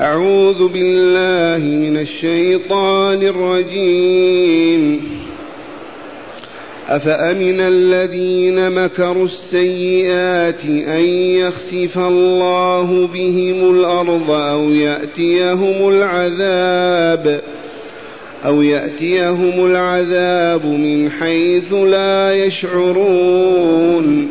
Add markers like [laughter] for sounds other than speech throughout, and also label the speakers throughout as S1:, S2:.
S1: أعوذ بالله من الشيطان الرجيم. أفأمن الذين مكروا السيئات أن يخسف الله بهم الأرض أو يأتيهم العذاب أو يأتيهم العذاب من حيث لا يشعرون؟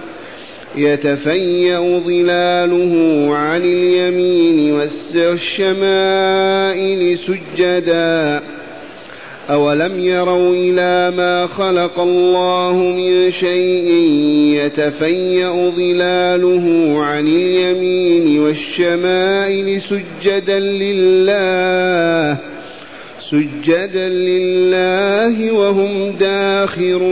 S1: يتفيأ ظلاله عن اليمين والشمائل سجداً. أولم يروا إلى ما خلق الله من شيء يتفيأ ظلاله عن اليمين والشمائل سجدا لله سجدا لله وهم داخرون.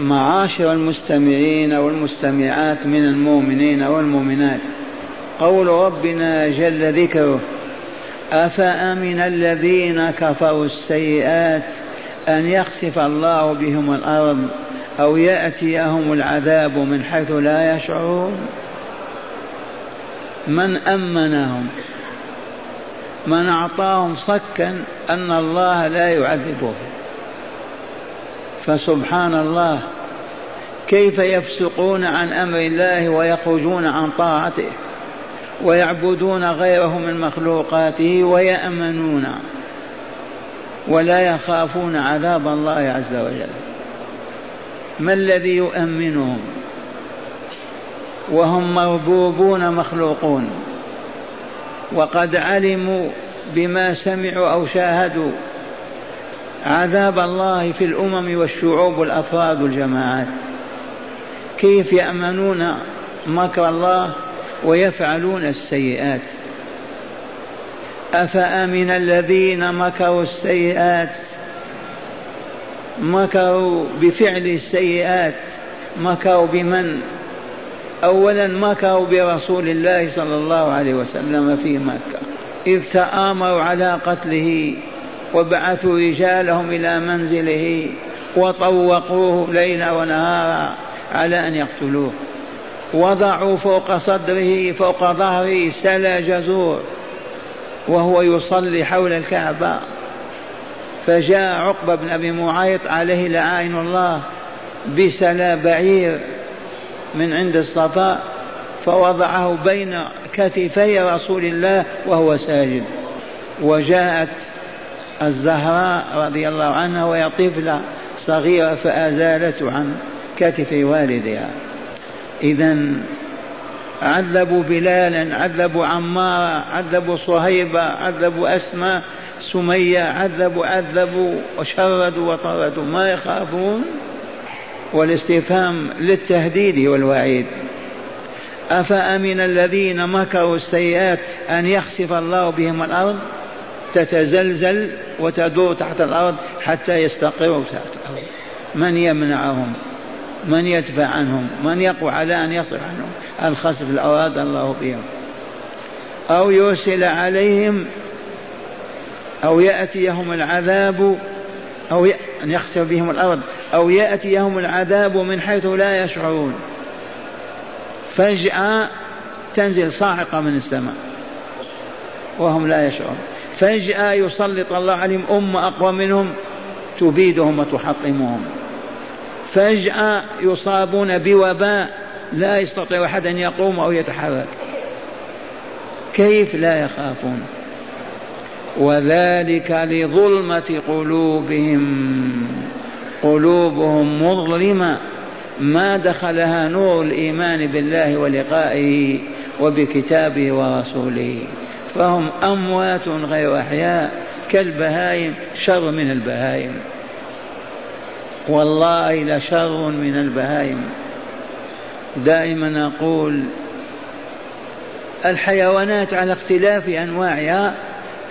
S2: معاشر المستمعين والمستمعات من المؤمنين والمؤمنات. قول ربنا جل ذكره أفأمن الذين كفروا السيئات أن يخسف الله بهم الأرض أو يأتيهم العذاب من حيث لا يشعرون؟ من أمنهم؟ من أعطاهم صكا أن الله لا يعذبهم. فسبحان الله كيف يفسقون عن أمر الله ويخرجون عن طاعته ويعبدون غيره من مخلوقاته ويأمنون ولا يخافون عذاب الله عز وجل. ما الذي يؤمنهم؟ وهم مربوبون مخلوقون وقد علموا بما سمعوا أو شاهدوا. عذاب الله في الأمم والشعوب والأفراد والجماعات. كيف يأمنون مكر الله ويفعلون السيئات؟ أفأمن الذين مكروا السيئات؟ مكروا بفعل السيئات؟ مكروا بمن؟ أولا مكروا برسول الله صلى الله عليه وسلم في مكة. إذ تآمروا على قتله. وبعثوا رجالهم إلى منزله وطوقوه ليلا ونهارا على أن يقتلوه. وضعوا فوق صدره فوق ظهره سلا جزور وهو يصلي حول الكعبة. فجاء عقبة بن أبي معيط عليه لعائن الله بسلا بعير من عند الصفا فوضعه بين كتفي رسول الله وهو ساجد. وجاءت الزهراء رضي الله عنها وهي طفلة صغيرة فأزالته عن كتف والدها. إذا عذبوا بلالا عذبوا عمارة عذبوا صهيبة عذبوا أسماء سمية عذبوا عذبوا وشردوا وطردوا. ما يخافون؟ والاستفهام للتهديد والوعيد. أفأمن الذين مكروا السيئات أن يخسف الله بهم الأرض؟ تتزلزل وتدور تحت الأرض حتى يستقروا تحت الأرض. من يمنعهم؟ من يدفع عنهم؟ من يقوى على أن يصرف عنهم؟ الخسف أراد الله بهم أو يرسل عليهم أو يأتيهم العذاب أو أن يخسف بهم الأرض. أو يأتيهم العذاب من حيث لا يشعرون. فجأة تنزل صاعقة من السماء. وهم لا يشعرون. فجأة يسلط الله عليهم أمة أقوى منهم تبيدهم وتحطمهم. فجأة يصابون بوباء لا يستطيع أحد أن يقوم أو يتحرك. كيف لا يخافون؟ وذلك لظلمة قلوبهم. قلوبهم مظلمة. ما دخلها نور الإيمان بالله ولقائه وبكتابه ورسوله. فهم أموات غير أحياء كالبهائم شر من البهائم. والله لشر من البهائم. دائما أقول الحيوانات على اختلاف أنواعها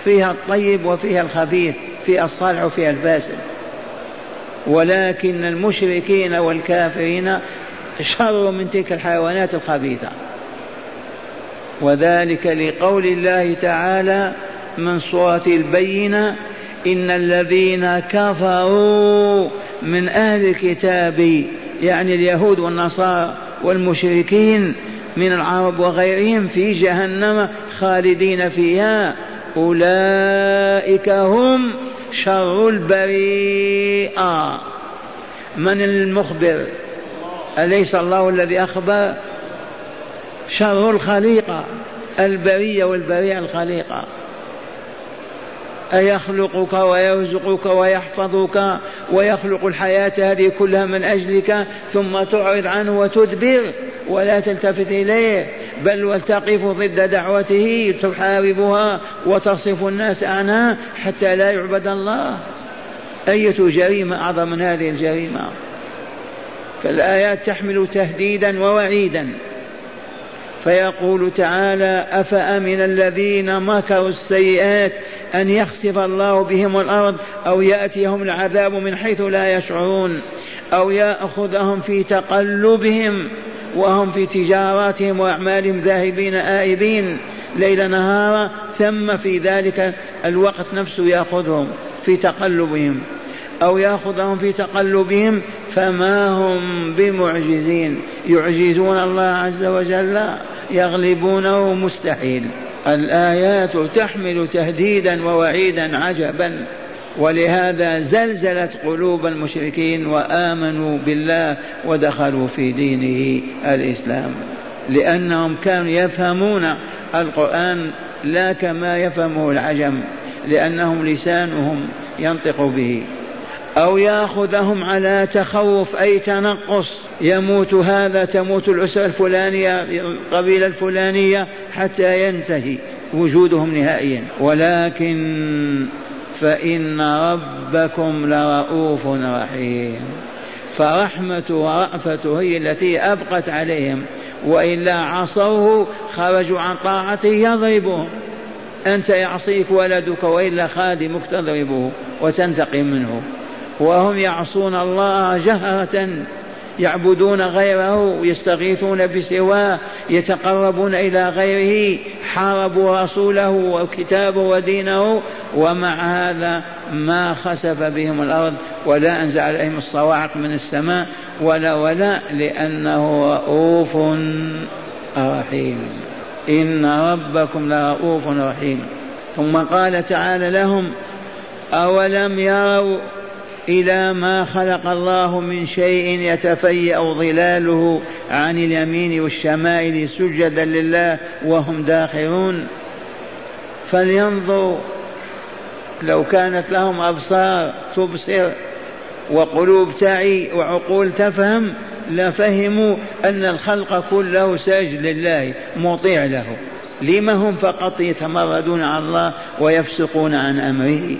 S2: فيها الطيب وفيها الخبيث فيها الصالح وفيها الفاسد. ولكن المشركين والكافرين شر من تلك الحيوانات الخبيثة. وذلك لقول الله تعالى من سورة البينة إن الذين كفروا من أهل الكتاب يعني اليهود والنصارى والمشركين من العرب وغيرهم في جهنم خالدين فيها أولئك هم شر البريئة. من المخبر؟ أليس الله الذي أخبر؟ شر الخليقة البرية والبرية الخليقة أيخلقك ويرزقك ويحفظك ويخلق الحياة هذه كلها من أجلك ثم تعرض عنه وتدبر ولا تلتفت إليه بل وتقف ضد دعوته تحاربها وتصف الناس عنها حتى لا يعبد الله. أية جريمة أعظم من هذه الجريمة. فالآيات تحمل تهديدا ووعيدا. فيقول تعالى أفأمن الذين مكروا السيئات أن يخسف الله بهم الأرض أو يأتيهم العذاب من حيث لا يشعرون أو يأخذهم في تقلبهم وهم في تجاراتهم وأعمالهم ذاهبين آئبين ليل نهارا ثم في ذلك الوقت نفسه يأخذهم في تقلبهم أو يأخذهم في تقلبهم فما هم بمعجزين يعجزون الله عز وجل يغلبونه مستحيل. الآيات تحمل تهديدا ووعيدا عجبا ولهذا زلزلت قلوب المشركين وآمنوا بالله ودخلوا في دينه الإسلام. لأنهم كانوا يفهمون القرآن لا كما يفهمه العجم لأنهم لسانهم ينطق به. أو يأخذهم على تخوف أي تنقص يموت هذا تموت الأسرة الفلانية القبيلة الفلانية حتى ينتهي وجودهم نهائيا. ولكن فإن ربكم لرؤوف رحيم. فرحمته ورأفته هي التي أبقت عليهم وإلا عصوه خرجوا عن طاعته يضربهم أنت يعصيك ولدك وإلا خادمك تضربه وتنتقم منه. وهم يعصون الله جهرة يعبدون غيره يستغيثون بسواه يتقربون إلى غيره حاربوا رسوله وكتابه ودينه ومع هذا ما خسف بهم الأرض ولا أنزل عليهم الصواعق من السماء ولا ولا لأنه رؤوف رحيم. إن ربكم لرؤوف رحيم. ثم قال تعالى لهم أولم يروا إلى ما خلق الله من شيء يتفيأ ظلاله عن اليمين والشمائل سجدا لله وهم داخرون فلينظروا لو كانت لهم أبصار تبصر وقلوب تعي وعقول تفهم لفهموا أن الخلق كله ساجد لله مطيع له. لما هم فقط يتمردون على الله ويفسقون عن أمره؟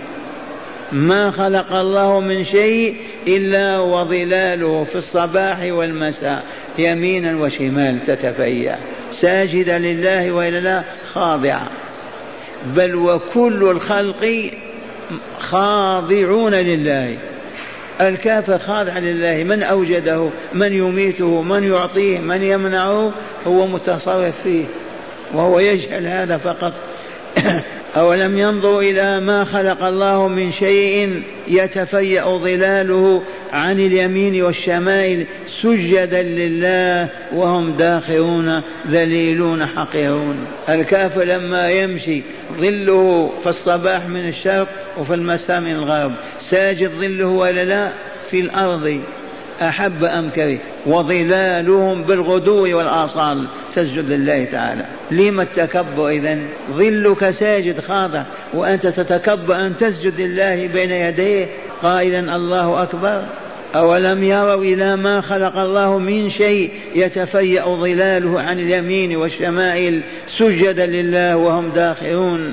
S2: ما خلق الله من شيء إلا وظلاله في الصباح والمساء يمينا وشمال تتفيأ. ساجدا لله وإلا لا خاضعة بل وكل الخلق خاضعون لله. الكافر خاضع لله من أوجده من يميته من يعطيه من يمنعه هو متصرف فيه. وهو يجهل هذا فقط. [coughs] أولم ينظروا إلى ما خلق الله من شيء يتفيأ ظلاله عن اليمين والشمائل سجدا لله وهم داخرون ذليلون حقيرون. الكافر لما يمشي ظله في الصباح من الشرق وفي المساء من الغرب. ساجد ظله ولا لا؟ في الأرض. أحب أم كره وظلالهم بالغدو والآصال. تسجد لله تعالى. لما التكبر إذا ظلك ساجد خاضع وأنت تتكبر أن تسجد لله بين يديه. قائلا الله أكبر. أولم يروا إلى ما خلق الله من شيء يتفيأ ظلاله عن اليمين والشمائل؟ سجدا لله وهم داخرون.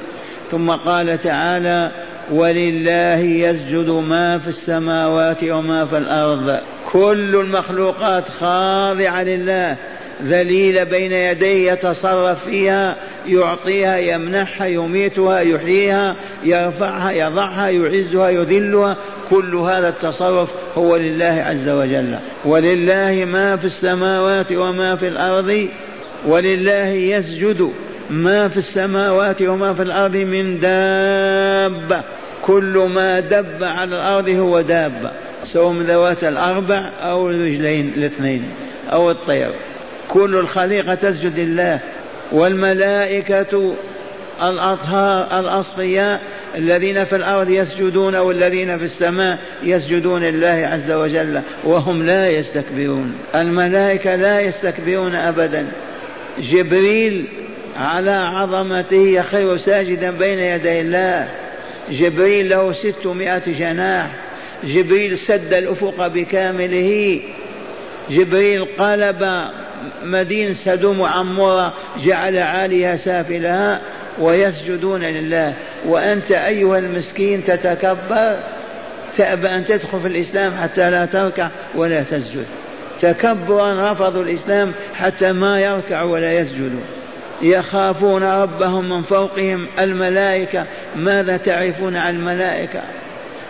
S2: ثم قال تعالى ولله يسجد ما في السماوات وما في الأرض. كل المخلوقات خاضعة لله. ذليله بين يديه يتصرف فيها يعطيها يمنحها يميتها يحييها يرفعها يضعها يعزها يذلها. كل هذا التصرف هو لله عز وجل. ولله ما في السماوات وما في الأرض. ولله يسجد. ما في السماوات وما في الأرض من دابة. كل ما دب على الأرض هو دابة. سواء من ذوات الأربع أو الرجلين الاثنين أو الطير. كل الخليقة تسجد لله. والملائكة الأطهار الأصفياء الذين في الأرض يسجدون والذين في السماء يسجدون لله عز وجل وهم لا يستكبرون. الملائكة لا يستكبرون ابدا. جبريل على عظمته خير ساجدا بين يدي الله. جبريل له ستمائة جناح. جبريل سد الأفق بكامله. جبريل قلب مدينة سدوم وعمورة جعل عاليها سافلها ويسجدون لله. وأنت أيها المسكين تتكبر تأبى أن تدخل في الإسلام حتى لا تركع ولا تسجد. تكبرا رفضوا الإسلام حتى ما يركع ولا يسجد يخافون ربهم من فوقهم الملائكة. ماذا تعرفون عن الملائكة؟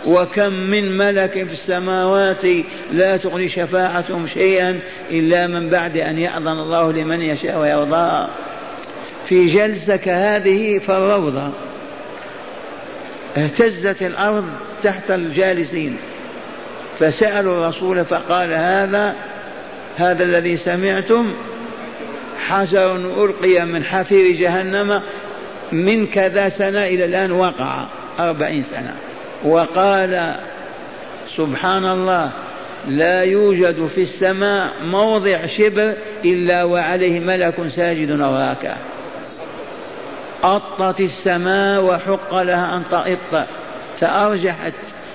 S2: وكم من ملك في السماوات لا تغني شفاعتهم شيئا إلا من بعد أن يأذن الله لمن يشاء ويرضى. في جلسة كهذه في الروضة اهتزت الأرض تحت الجالسين. فسألوا الرسول فقال هذا هذا الذي سمعتم حجر ألقي من حفير جهنم من كذا سنة إلى الآن وقع أربعين سنة. وقال سبحان الله لا يوجد في السماء موضع شبر إلا وعليه ملك ساجد أو راكع أطت السماء وحق لها أن تأط تأرجحت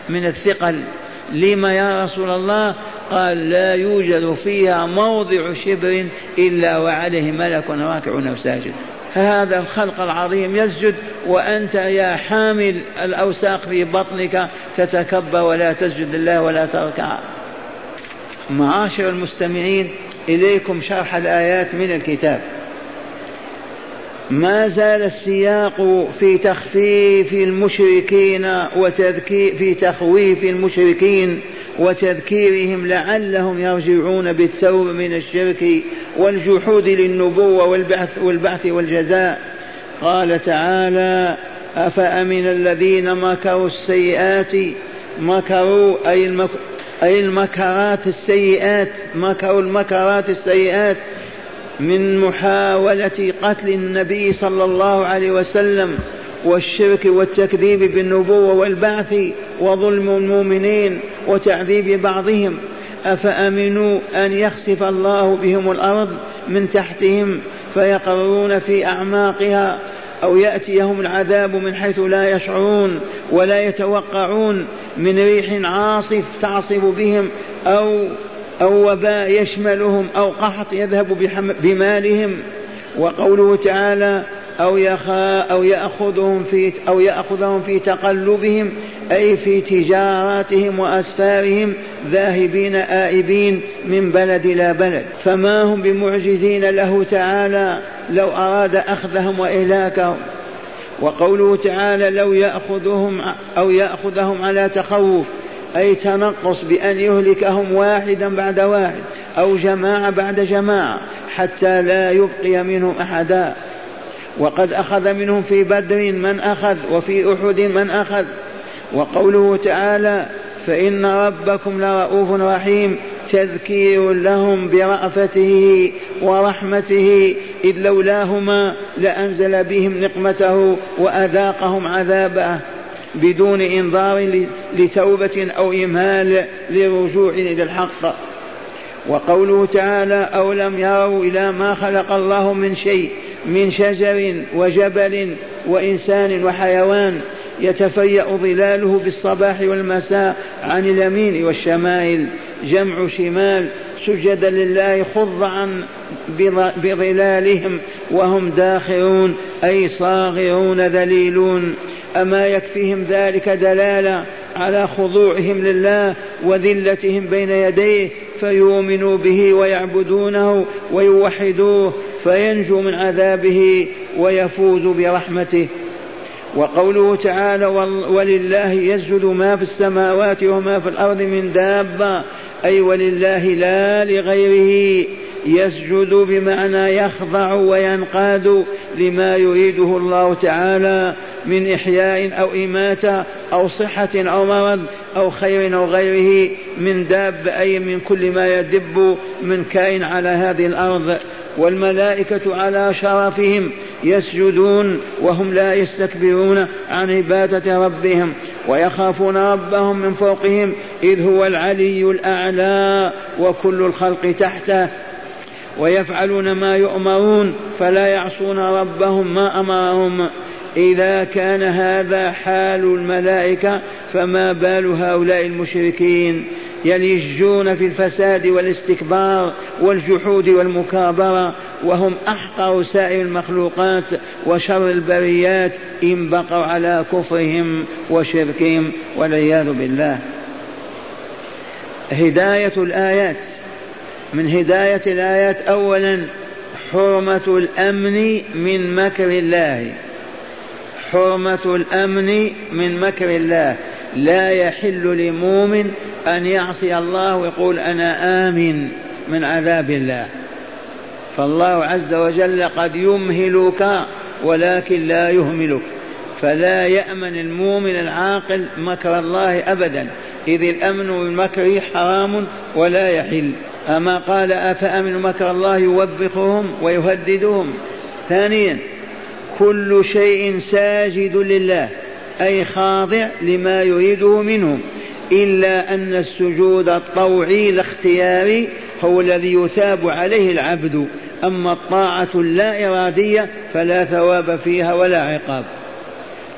S2: من الثقل لما يا رسول الله؟ قال لا يوجد فيها موضع شبر إلا وعليه ملك راكع أو ساجد. هذا الخلق العظيم يسجد وأنت يا حامل الأوساق في بطنك تتكبر ولا تسجد لله ولا تركع معاشر المستمعين إليكم شرح الآيات من الكتاب. ما زال السياق في تخفيف المشركين وتذكير في تخويف المشركين وتذكيرهم لعلهم يرجعون بالتوبة من الشرك والجحود للنبوة والبعث والبعث والجزاء. قال تعالى أفأمن الذين مكروا السيئات؟ مكروا أي المك أي المكرات السيئات مكروا المكرات السيئات. من محاولة قتل النبي صلى الله عليه وسلم والشرك والتكذيب بالنبوة والبعث وظلم المؤمنين وتعذيب بعضهم أفأمنوا أن يخسف الله بهم الأرض من تحتهم فيقرون في أعماقها أو يأتيهم العذاب من حيث لا يشعرون ولا يتوقعون من ريح عاصف تعصف بهم أو أو وباء يشملهم أو قحط يذهب بمالهم. وقوله تعالى أو يخا أو يأخذهم في أو يأخذهم في تقلبهم أي في تجاراتهم وأسفارهم ذاهبين آئبين من بلد إلى بلد. فما هم بمعجزين له تعالى لو أراد أخذهم وإهلاكهم. وقوله تعالى لو يأخذهم أو يأخذهم على تخوف أي تنقص بأن يهلكهم واحدا بعد واحد أو جماعة بعد جماعة حتى لا يبقي منهم أحدا. وقد أخذ منهم في بدر من أخذ وفي أحد من أخذ. وقوله تعالى فإن ربكم لرؤوف رحيم تذكير لهم برأفته ورحمته إذ لولاهما لأنزل بهم نقمته وأذاقهم عذابه. بدون إنظار لتوبة أو إمهال لرجوع إلى الحق. وقوله تعالى أو لم يروا إلى ما خلق الله من شيء من شجر وجبل وإنسان وحيوان يتفيأ ظلاله بالصباح والمساء عن اليمين والشمائل. جمع شمال سجدا لله خضعا بظلالهم وهم داخرون أي صاغرون ذليلون. أما يكفيهم ذلك دلالة على خضوعهم لله وذلتهم بين يديه فيؤمنوا به ويعبدونه ويوحدوه فينجو من عذابه ويفوز برحمته. وقوله تعالى ولله يسجد ما في السماوات وما في الأرض من دابة. أي ولله لا لغيره يسجد بمعنى يخضع وينقاد لما يريده الله تعالى من إحياء أو إماتة أو صحة أو مرض أو خير أو غيره من داب أي من كل ما يدب من كائن على هذه الأرض. والملائكة على شرفهم يسجدون وهم لا يستكبرون عن عبادة ربهم ويخافون ربهم من فوقهم إذ هو العلي الأعلى وكل الخلق تحته. ويفعلون ما يؤمرون فلا يعصون ربهم ما أمرهم. إذا كان هذا حال الملائكة فما بال هؤلاء المشركين؟ يلجون في الفساد والاستكبار والجحود والمكابرة وهم أحقر سائر المخلوقات وشر البريات إن بقوا على كفرهم وشركهم والعياذ بالله. هداية الآيات. من هداية الآيات أولا حرمة الأمن من مكر الله. حرمة الأمن من مكر الله. لا يحل لمؤمن أن يعصي الله ويقول أنا آمن من عذاب الله. فالله عز وجل قد يمهلك ولكن لا يهملك. فلا يأمن المؤمن العاقل مكر الله أبدا. إذ الأمن بالمكر حرام ولا يحل. أما قال أفأمن مكر الله يوبخهم ويهددهم. ثانيا كل شيء ساجد لله أي خاضع لما يريده منهم إلا أن السجود الطوعي الاختياري هو الذي يثاب عليه العبد أما الطاعة اللا إرادية فلا ثواب فيها ولا عقاب.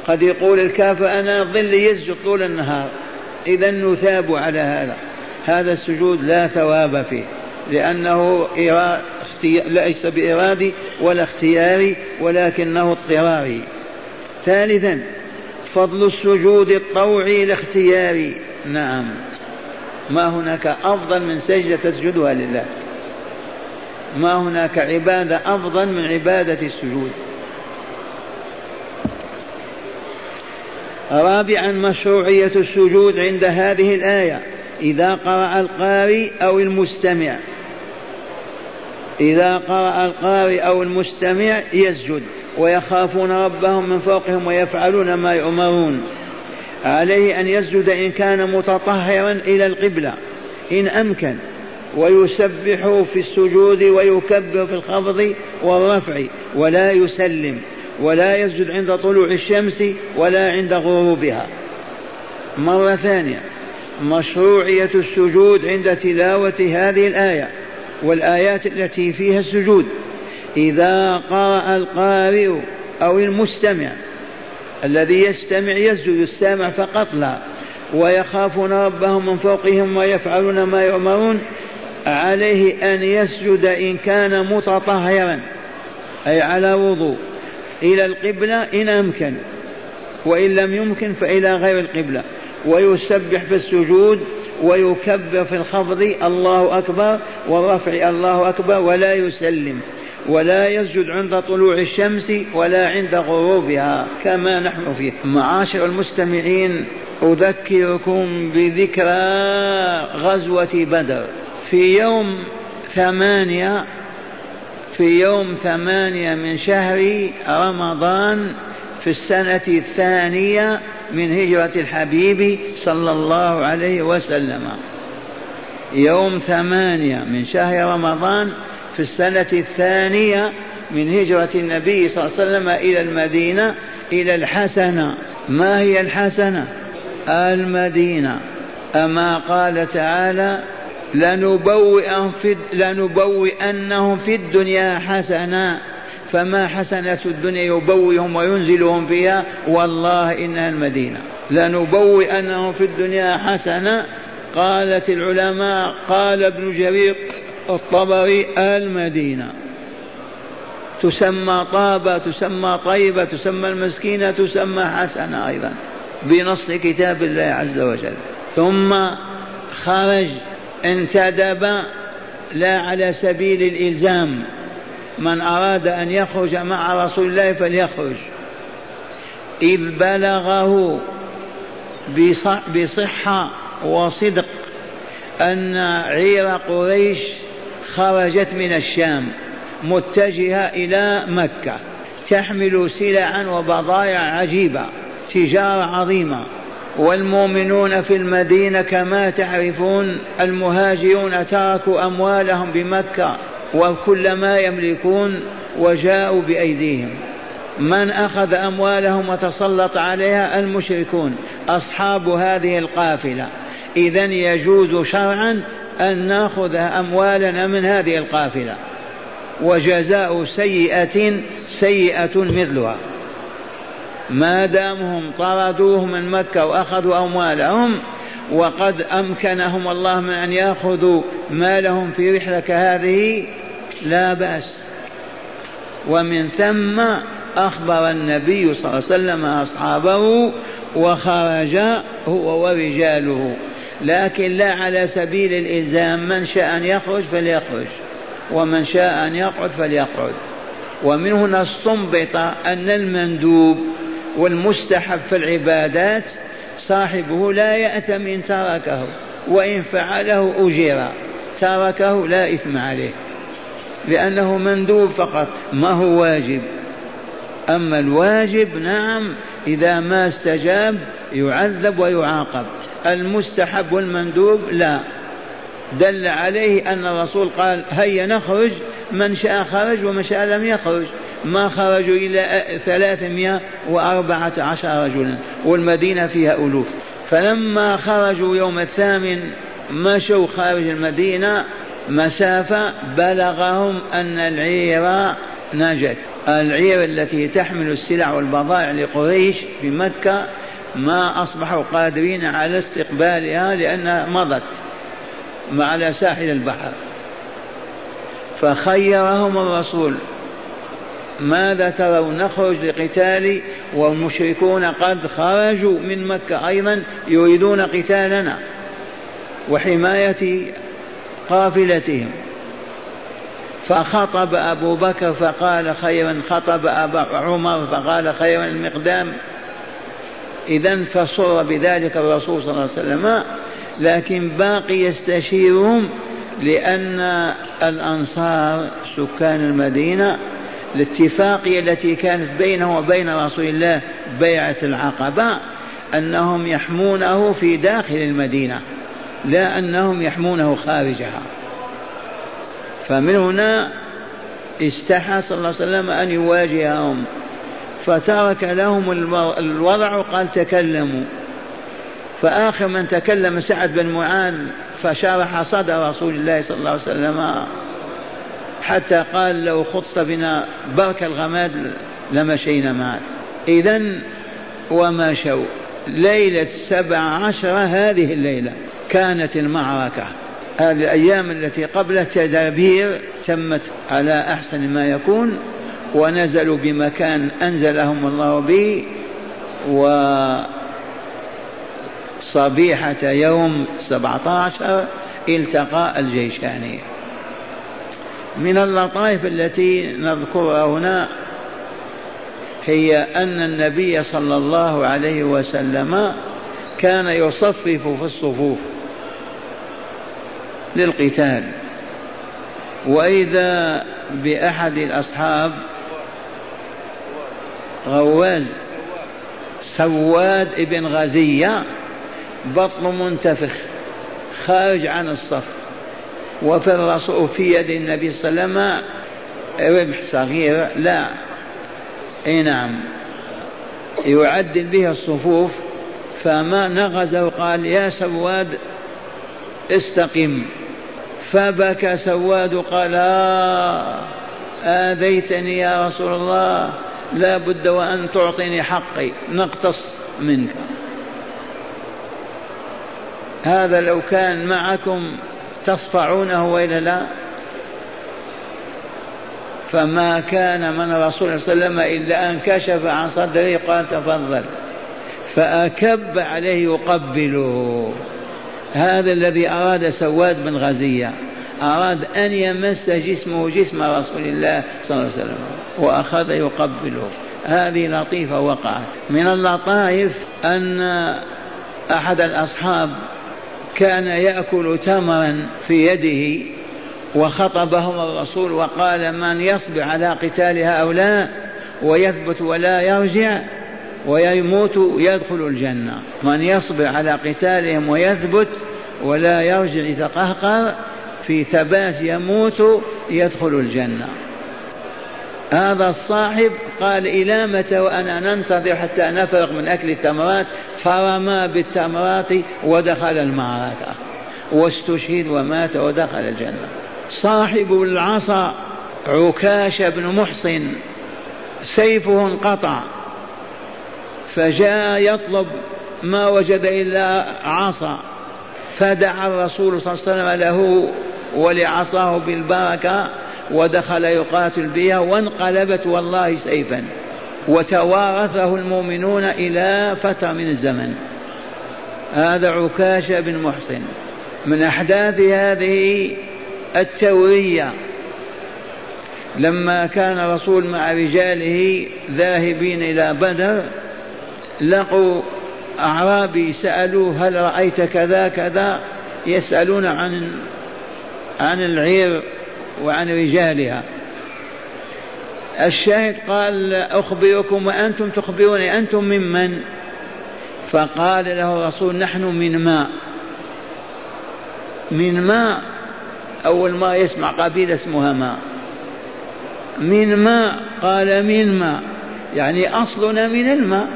S2: قد يقول الكافر أنا ظل يسجد طول النهار إذا نثاب على هذا هذا السجود لا ثواب فيه لأنه ليس بإرادي ولا اختياري ولكنه اضطراري. ثالثا فضل السجود الطوعي الاختياري نعم. ما هناك أفضل من سجدة تسجدها لله. ما هناك عبادة أفضل من عبادة السجود. رابعا مشروعية السجود عند هذه الآية. إذا قرأ القارئ أو المستمع. إذا قرأ القارئ أو المستمع يسجد ويخافون ربهم من فوقهم ويفعلون ما يؤمرون. عليه أن يسجد إن كان متطهرا إلى القبلة إن أمكن. ويسبح في السجود ويكبر في الخفض والرفع ولا يسلم ولا يسجد عند طلوع الشمس ولا عند غروبها. مرة ثانية مشروعية السجود عند تلاوة هذه الآية. والآيات التي فيها السجود. إذا قرأ القارئ أو المستمع الذي يستمع يسجد السامع فقط لا. ويخافون ربهم من فوقهم ويفعلون ما يؤمرون. عليه أن يسجد إن كان متطهرا أي على وضوء. إلى القبلة إن أمكن وإن لم يمكن فإلى غير القبلة. ويسبح في السجود ويكبر في الخفض الله أكبر والرفع الله أكبر ولا يسلم ولا يسجد عند طلوع الشمس ولا عند غروبها كما نحن فيه. معاشر المستمعين أذكركم بذكرى غزوة بدر. في يوم ثمانية في يوم ثمانية من شهر رمضان في السنة الثانية من هجرة الحبيب صلى الله عليه وسلم. يوم ثمانية من شهر رمضان في السنة الثانية من هجرة النبي صلى الله عليه وسلم إلى المدينة إلى الحسنة. ما هي الحسنة؟ المدينة. أما قال تعالى لنبوئن في لنبوئنهم في الدنيا حسنا فما حسنة الدنيا يبوئهم وينزلهم فيها؟ والله إنها المدينة. لنبوئنهم في الدنيا حسنة قالت العلماء قال ابن جرير الطبري المدينة. تسمى طابة تسمى طيبة تسمى المسكينة تسمى حسنة أيضا بنص كتاب الله عز وجل. ثم خرج انتدب لا على سبيل الإلزام. من أراد أن يخرج مع رسول الله فليخرج. إذ بلغه بصحة وصدق أن عير قريش خرجت من الشام متجهة إلى مكة تحمل سلعا وبضائع عجيبة تجارة عظيمة. والمؤمنون في المدينة كما تعرفون المهاجرون تركوا أموالهم بمكة وكل ما يملكون وجاءوا بأيديهم. من أخذ أموالهم وتسلط عليها المشركون أصحاب هذه القافلة. إذا يجوز شرعا أن نأخذ أموالنا من هذه القافلة. وجزاء سيئة سيئة مثلها. ما دامهم طردوه من مكة وأخذوا أموالهم وقد أمكنهم الله من أن يأخذوا مالهم في رحلة كهذه لا بأس. ومن ثم أخبر النبي صلى الله عليه وسلم أصحابه وخرج هو ورجاله. لكن لا على سبيل الإلزام من شاء أن يخرج فليخرج ومن شاء أن يقعد فليقعد. ومن هنا استنبط أن المندوب والمستحب في العبادات صاحبه لا يأثم إن تركه وإن فعله أجير تركه لا إثم عليه. لأنه مندوب فقط. ما هو واجب؟ أما الواجب نعم إذا ما استجاب يعذب ويعاقب. المستحب والمندوب لا. دل عليه أن الرسول قال هيا نخرج من شاء خرج ومن شاء لم يخرج. ما خرجوا إلا ثلاثمائة وأربعة عشر رجلا والمدينة فيها ألوف. فلما خرجوا يوم الثامن مشوا خارج المدينة مسافة بلغهم أن العير نجت. العير التي تحمل السلع والبضائع لقريش في مكة ما أصبحوا قادرين على استقبالها لأنها مضت على ساحل البحر. فخيرهم الرسول. ماذا ترون؟ نخرج لقتال والمشركون قد خرجوا من مكة أيضا يريدون قتالنا. وحماية قافلتهم. فخطب أبو بكر فقال خيرا خطب أبا عمر فقال خيرا المقدام. إذا فسر بذلك الرسول صلى الله عليه وسلم لكن باقي يستشيرهم لأن الأنصار سكان المدينة. الاتفاقية التي كانت بينه وبين رسول الله بيعة العقبة أنهم يحمونه في داخل المدينة. لا أنهم يحمونه خارجها. فمن هنا استحى صلى الله عليه وسلم أن يواجههم. فترك لهم الوضع وقال تكلموا. فآخر من تكلم سعد بن معاذ فشرح صدر رسول الله صلى الله عليه وسلم حتى قال لو خص بنا برك الغماد لمشينا معك. إذا ومشوا ليلة سبع عشر هذه الليلة. كانت المعركة هذه الأيام التي قبل تدابير تمت على أحسن ما يكون ونزلوا بمكان أنزلهم الله به وصبيحة يوم سبعة عشر التقى الجيشان. من اللطائف التي نذكرها هنا هي أن النبي صلى الله عليه وسلم كان يصفف في الصفوف. للقتال. وإذا بأحد الأصحاب غواز سواد ابن غزية بطن منتفخ خارج عن الصف وفي الرسول في يد النبي صلى الله عليه وسلم ربح صغير لا. أي نعم. يعدل به الصفوف فما نغز وقال يا سواد استقم. فبكى سواد قال آه آذيتني يا رسول الله لا بد وأن تعطيني حقي نقتص منك. هذا لو كان معكم تصفعونه وإلا لا؟ فما كان من الرسول صلى الله عليه وسلم إلا أن كشف عن صدره قال تفضل. فأكب عليه يقبله هذا الذي أراد سواد بن غزية أراد أن يمس جسمه جسم رسول الله صلى الله عليه وسلم وأخذ يقبله. هذه لطيفة وقعت. من اللطائف أن أحد الأصحاب كان يأكل تمرا في يده وخطبهم الرسول وقال من يصبر على قتال هؤلاء ويثبت ولا يرجع ويموت يدخل الجنة. من يصبر على قتالهم ويثبت ولا يرجع يتقهقر في ثبات يموت يدخل الجنة. هذا الصاحب قال إلى متى وأنا ننتظر حتى نفرغ من أكل التمرات؟ فرمى بالتمرات ودخل المعركة. واستشهد ومات ودخل الجنة. صاحب العصا عكاش بن محصن سيفه انقطع. فجاء يطلب ما وجد إلا عصا. فدعا الرسول صلى الله عليه وسلم له ولعصاه بالبركة ودخل يقاتل بها وانقلبت والله سيفا. وتوارثه المؤمنون إلى فترة من الزمن. هذا عكاشة بن محسن. من أحداث هذه التورية لما كان الرسول مع رجاله ذاهبين إلى بدر لقوا أعرابي سألوه هل رأيت كذا كذا يسألون عن عن العير وعن رجالها. الشاهد قال أخبركم وأنتم تخبروني أنتم ممن فقال له الرسول نحن من ماء من ماء أول ما يسمع قبيلة اسمها ماء من ماء قال من ماء يعني أصلنا من الماء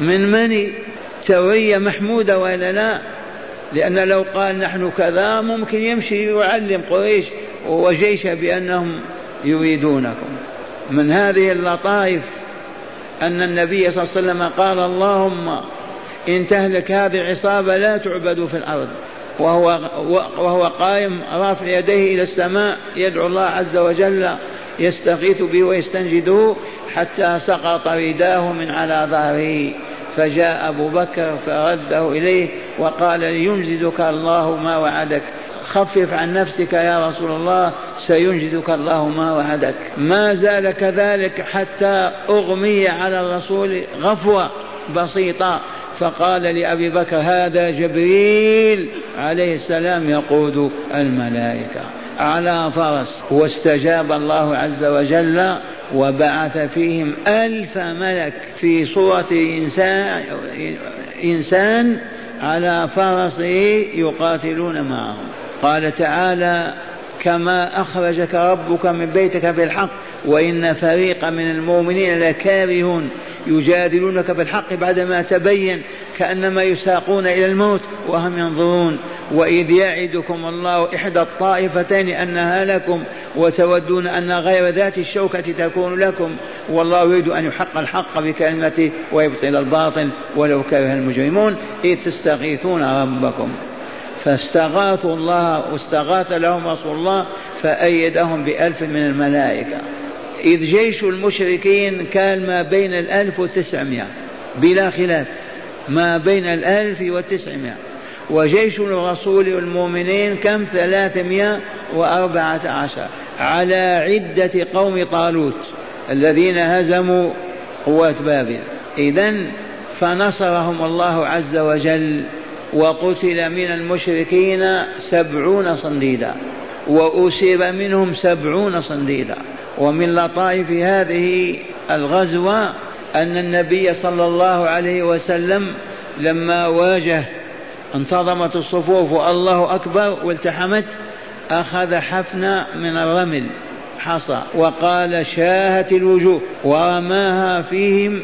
S2: من مني توية محمودة ولا لا؟ لأن لو قال نحن كذا ممكن يمشي يعلم قريش وجيش بأنهم يريدونكم. من هذه اللطائف أن النبي صلى الله عليه وسلم قال اللهم إن تهلك هذه العصابة لا تعبد في الأرض. وهو وهو قائم رافع يديه إلى السماء يدعو الله عز وجل يستغيث به ويستنجده حتى سقط رداه من على ظهره. فجاء أبو بكر فرده إليه وقال لينجزك الله ما وعدك. خفف عن نفسك يا رسول الله سينجزك الله ما وعدك. ما زال كذلك حتى أغمي على الرسول غفوة بسيطة. فقال لأبي بكر هذا جبريل عليه السلام يقود الملائكة. على فرس واستجاب الله عز وجل وبعث فيهم ألف ملك في صورة إنسان, إنسان على فرسه يقاتلون معهم. قال تعالى كما أخرجك ربك من بيتك بالحق وإن فريقا من المؤمنين لكارهون يجادلونك بالحق بعدما تبين كأنما يساقون إلى الموت وهم ينظرون. وإذ يعدكم الله إحدى الطائفتين أنها لكم وتودون أن غير ذات الشوكة تكون لكم والله يريد أن يحق الحق بكلمته ويبطل الباطل ولو كره المجرمون إذ تستغيثون ربكم. فاستغاثوا الله واستغاث لهم رسول الله فأيدهم بألف من الملائكة. إذ جيش المشركين كان ما بين الألف وتسعمائة بلا خلاف ما بين الألف وتسعمائة. وجيش الرسول والمؤمنين كم؟ ثلاثمائة وأربعة عشر. على عدة قوم طالوت الذين هزموا قوات بابل. إذا فنصرهم الله عز وجل وقتل من المشركين سبعون صنديدا وأسر منهم سبعون صنديدا. ومن لطائف هذه الغزوة أن النبي صلى الله عليه وسلم لما واجه انتظمت الصفوف والله أكبر والتحمت أخذ حفنة من الرمل حصى وقال شاهت الوجوه ورماها فيهم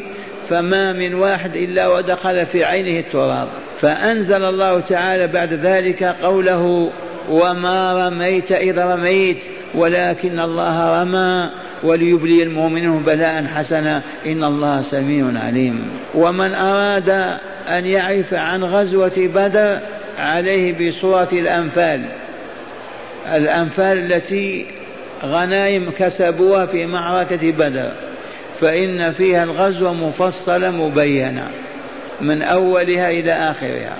S2: فما من واحد إلا ودخل في عينه التراب. فأنزل الله تعالى بعد ذلك قوله وما رميت إذ رميت ولكن الله رمى وليبلي المؤمنين بلاء حسنا. إن الله سميع عليم. ومن أراد أن يعرف عن غزوة بدر عليه بصورة الأنفال. الأنفال التي غنائم كسبوها في معركة بدر. فإن فيها الغزوة مفصلة مبينة من أولها إلى آخرها.